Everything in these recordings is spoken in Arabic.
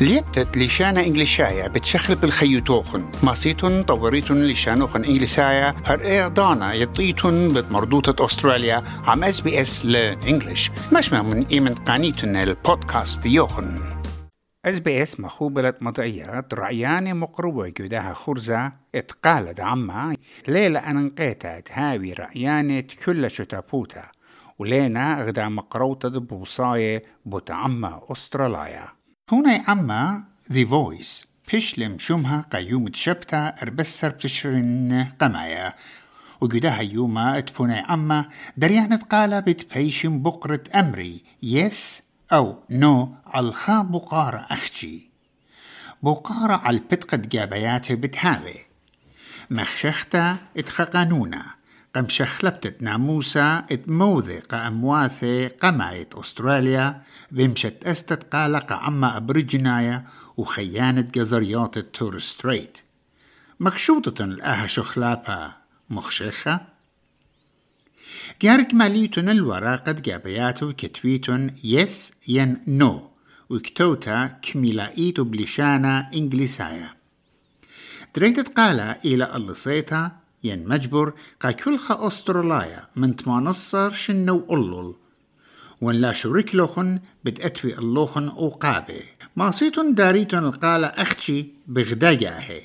ليبتت لشانا إنجليشايا بتشخل بالخيوتوخن ماسيتون طوريتون لشانوخن إنجليسايا. هر دانا يطيتون بمردوطة أستراليا. عم إس بي إس لإنجليش. مش من إيمن قانيتون البودكاست يوخن. إس بي إس مخوبلة مضعيات رعياني مقروبة جودها خرزة. اتقالد عما. ليلة أنقيتا تهاوي رعيانة كل شتابوتا. ولينا غدا مقروطة بوصاية بوتعما أستراليا. هنا عما The Voice. بيشلم شمها قيوم تشبتا أربسر بتشرن قمايا. وجدها يوما تبوني عما دريان تقالا بتبيشم بقرة أمري. يس أو نو الخا بقارة أختي بقارة على البتقة جابيات بتهاوي. مخشختا اتخقانونا. قم شخلبتت ناموسا اتموذي قامواثي قمايت أستراليا بمشت أستت قالق عما أبرجنايا وخيانة جزريات التور ستريت. مكشوطة الآها شخلابها مخشخة جارك ماليتون الوراقة جابياتو كتويتون يس ين نو وكتوتا كميلايتو بلشانا إنجليسايا. دريتت قالا إلى اللصيتا ين مجبر قا كلخا أستراليا من تمانصر شنو أولول وان لا شريك لوخن بتأتوي اللوخن أوقابي ماسيتون داريتون القالة أختي بغداياهي.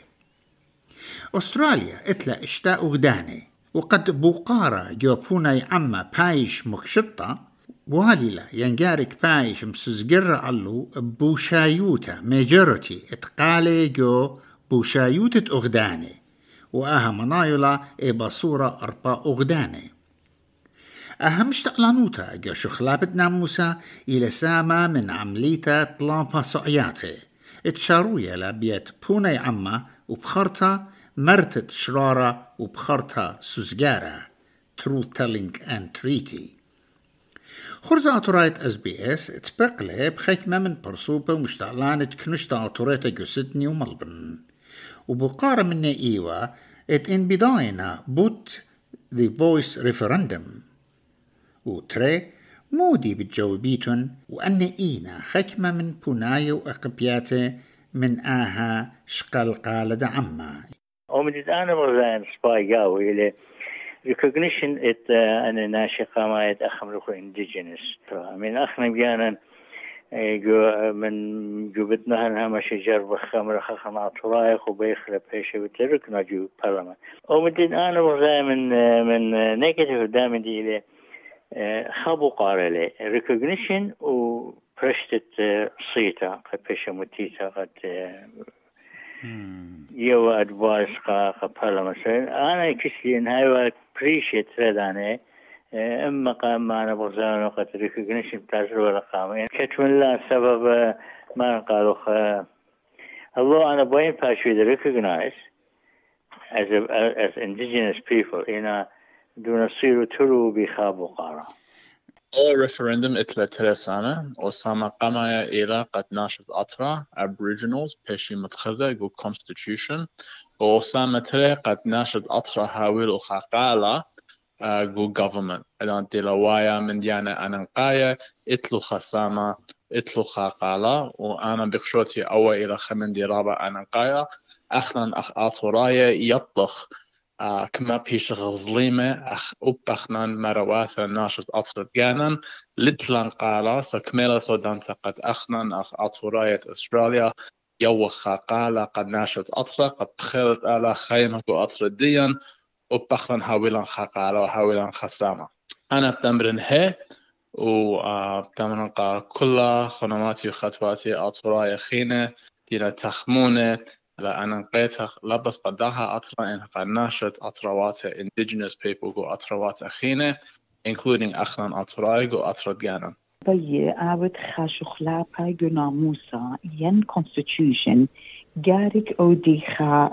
أستراليا إتلا اشتاء غداني وقد بوقارة جوبونا عما بايش مكشطة واليلا ينجارك بايش مسزقر علو بوشايوتا ميجورتي إتقالي جو بوشايوتة أغداني. وآها منايلا إي بصورة أربا أغداني. أهم شتقلانوتا جو شخلابت ناموسا إلى ساما من عمليتا طلابا صعياتي اتشارويا لبيت بوني عما وبخرتا مرتت شرارة وبخرتا سوزجارة. Truth telling and treaty. خرزة أطوريت أس بي إس تبقلي بخيكمة من برسوبة ومشتعلانة كنشتا أطوريتا جو سيدني وملبن. وبقارة من إيوا إن بداينا بوت the voice referendum. وتري مودي بتجاوبيتن وأن إينا خكمة من بوناي وأقبياتي من آها شقل قال دعما ومن أنا مرزان سباي قاوي إلي recognition it أنا ناشي قامات أخمرخو indigenous. من أخنا بيانا جو من جوبتنا هنها ماشي جرب خمر خخنا طرايق وبيخ لبيشة بترك نجو برلمان ومدين أنا مرزان من من نيجاتيف دائما دي إلي خابو قارلي. recognition و برشتت صيتا قد بيشا متيتا قد يو أدفايس قا قا برلمان أنا كسلي ان هاي بريشيت رداني إما قام معنا بغزان وقت recognition بتاعتر ولا قام. كتمن لا سبب ما قالوا الله أنا بوين recognize as a, as indigenous people in a دون صيروا ترو بخابو قارا أو ريفرندم إتلا تلسانة وساما قمايا إلى قد ناشط أطرا Aboriginals بيشي متخذة جو Constitution. وساما تلي قد ناشط أطرا هاويل وخاقالا جو government. الآن تلوايا من ديانا أننقايا إتلو خسامة إتلو خاقالا وأنا بخشوتي أول إلى خمن دي رابع أننقايا أخنا أخ أطرايا يطلخ كما بيش غزليمة أخ أبخنان مرواسة ناشط أطرد جانن لتلان قالا سكميلا سودان قد أخنان أخ أطوراية أستراليا. يوخا قالا قد ناشط أطرا قد بخيرت آلا خيمك أطرد ديان. وبخلن هاويلان خاقالا وهاويلان خسامة أنا بتمرن هي وبتمرن قا كل خنماتي وخطواتي أطورايا خينة دينا تخمونة. لأن قيتها لبس قداها أطرا إن قناشت أطروات indigenous people go أطروات أخينة including أخنا أطراي go أطرا جانا طي آبت خاشو خلاقا جو ناموسا ين constitution جارك أو ديخا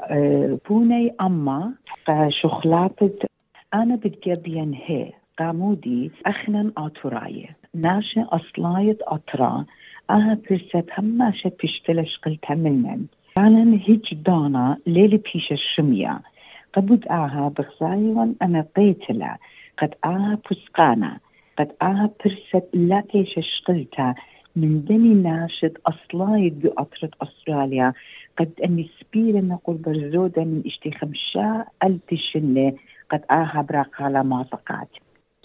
بوني أما خاشو خلاقت أنا بتجبين هي قامودي أخنا أطراي ناشي أصلايت أطرا أها برسات هما شت بيشتلش قلتها منن. فعلا هيج دانا ليلي بيش الشمية. قد آها بخزايون أنا قيتلا. قد آها بسقانا قد آها برست لا كيش شقلتا من دني ناشد أصلاي دو أطرد أستراليا. قد أني سبيل نقول برزودة من اشتي خمشا التشنة قد آها براق على معتقات.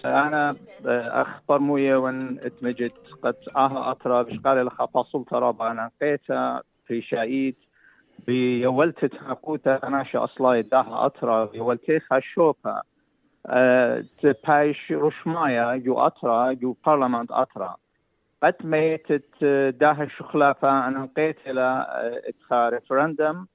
أنا أخبر مويا وأن اتمجد قد آها أطرا بشقال فاصل ترى أنا قيتا في شايد. بيولت تحقوتا أناشا أصلاي داها أطرا يولتيخا شوكا. أه تبايش رشمايا جو أطرا جو برلمان أطرا. قد ميتت داها الشخلافة أنا لقيت إلى إتخا ريفرندم.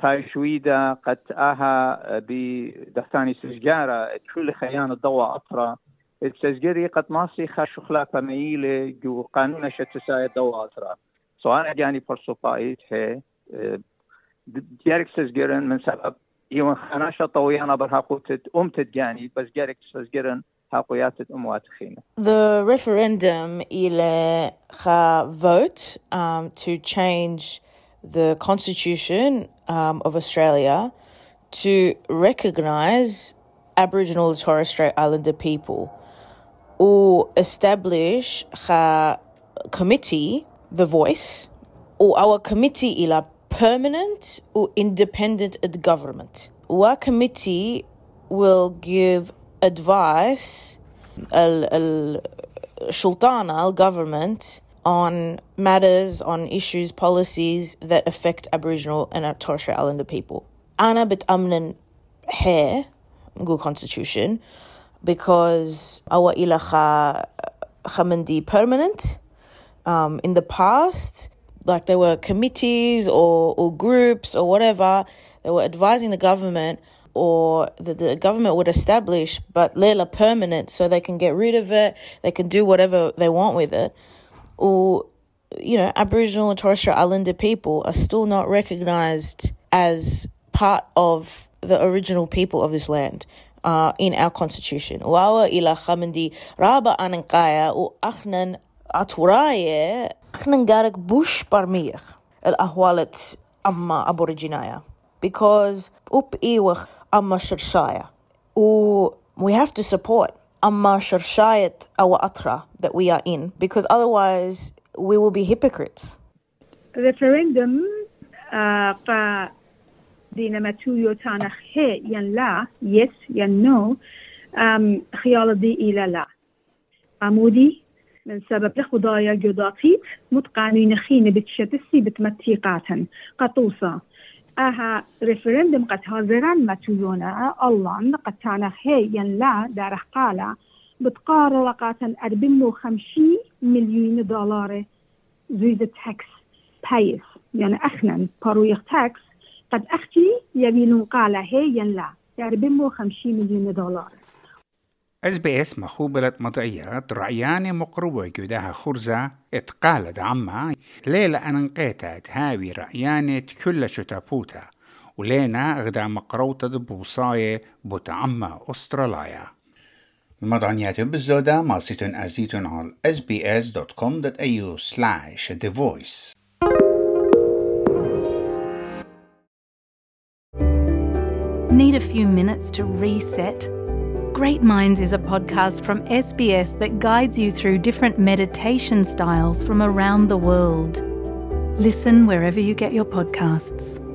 هاي شويدة قد آها بدفتاني سجارة كل خيان الضوء أطرا التسجيري قد ماصي خا شخلافة ميلة جو قانون شتسايا الضوء أطرا سو أنا جاني فرصة فايت هي ديارك سجيرن من سبب يوم خناشة طويانا برها قوتت أمتت جاني بس جارك سجيرن The referendum ha vote um, to change the constitution um, of Australia to recognise Aboriginal and Torres Strait Islander people or establish a committee, the voice, or our committee ila permanent or independent at government. Our committee will give advice al government on matters on issues policies that affect Aboriginal and Torres Strait Islander people. Ana amnen hair good constitution because our ilaha khamandi permanent um, in the past like there were committees or, or groups or whatever that were advising the government or that the government would establish, but Lela permanent so they can get rid of it, they can do whatever they want with it. Or, you know, Aboriginal and Torres Strait Islander people are still not recognized as part of the original people of this land. Uh, in our constitution. Wawa ila raba anankaya u aturaye bush ahwalat amma aboriginaya because up iwach أما شرشاية. و we have to support أما شرشاية our أطرة that we are in because otherwise we will be hypocrites. Referendum uh, دينما تويو تانا هي ين لا يس ين نو خيال دي إلى لا. عمودي من سبب لخضايا جداطيت متقانين خين بتشتسي بتمتيقاتا قطوسا أها ريفرندم قد هازران متويونا الله قد تانا هي ين لا داره قالا. بتقار لقاتا أربعين خمسين مليون دولار زيد تاكس بايس يعني أخنا بارويخ تاكس قد أختي يبينون قالا هي لا. أربعين خمسين مليون دولار. إس مخوبلة مضعيات رعياني مقربة جدها خرزة اتقالد عما ليلة أنقيتا هاوي رعيانة كل شتابوتا ولينا غدا مقروطة بوصاية بوتعما أستراليا المضعنيات بالزودة ماسيتون أزيتون على sbs.com.au slash the voice Need a few minutes to reset? Great Minds is a podcast from SBS that guides you through different meditation styles from around the world. Listen wherever you get your podcasts.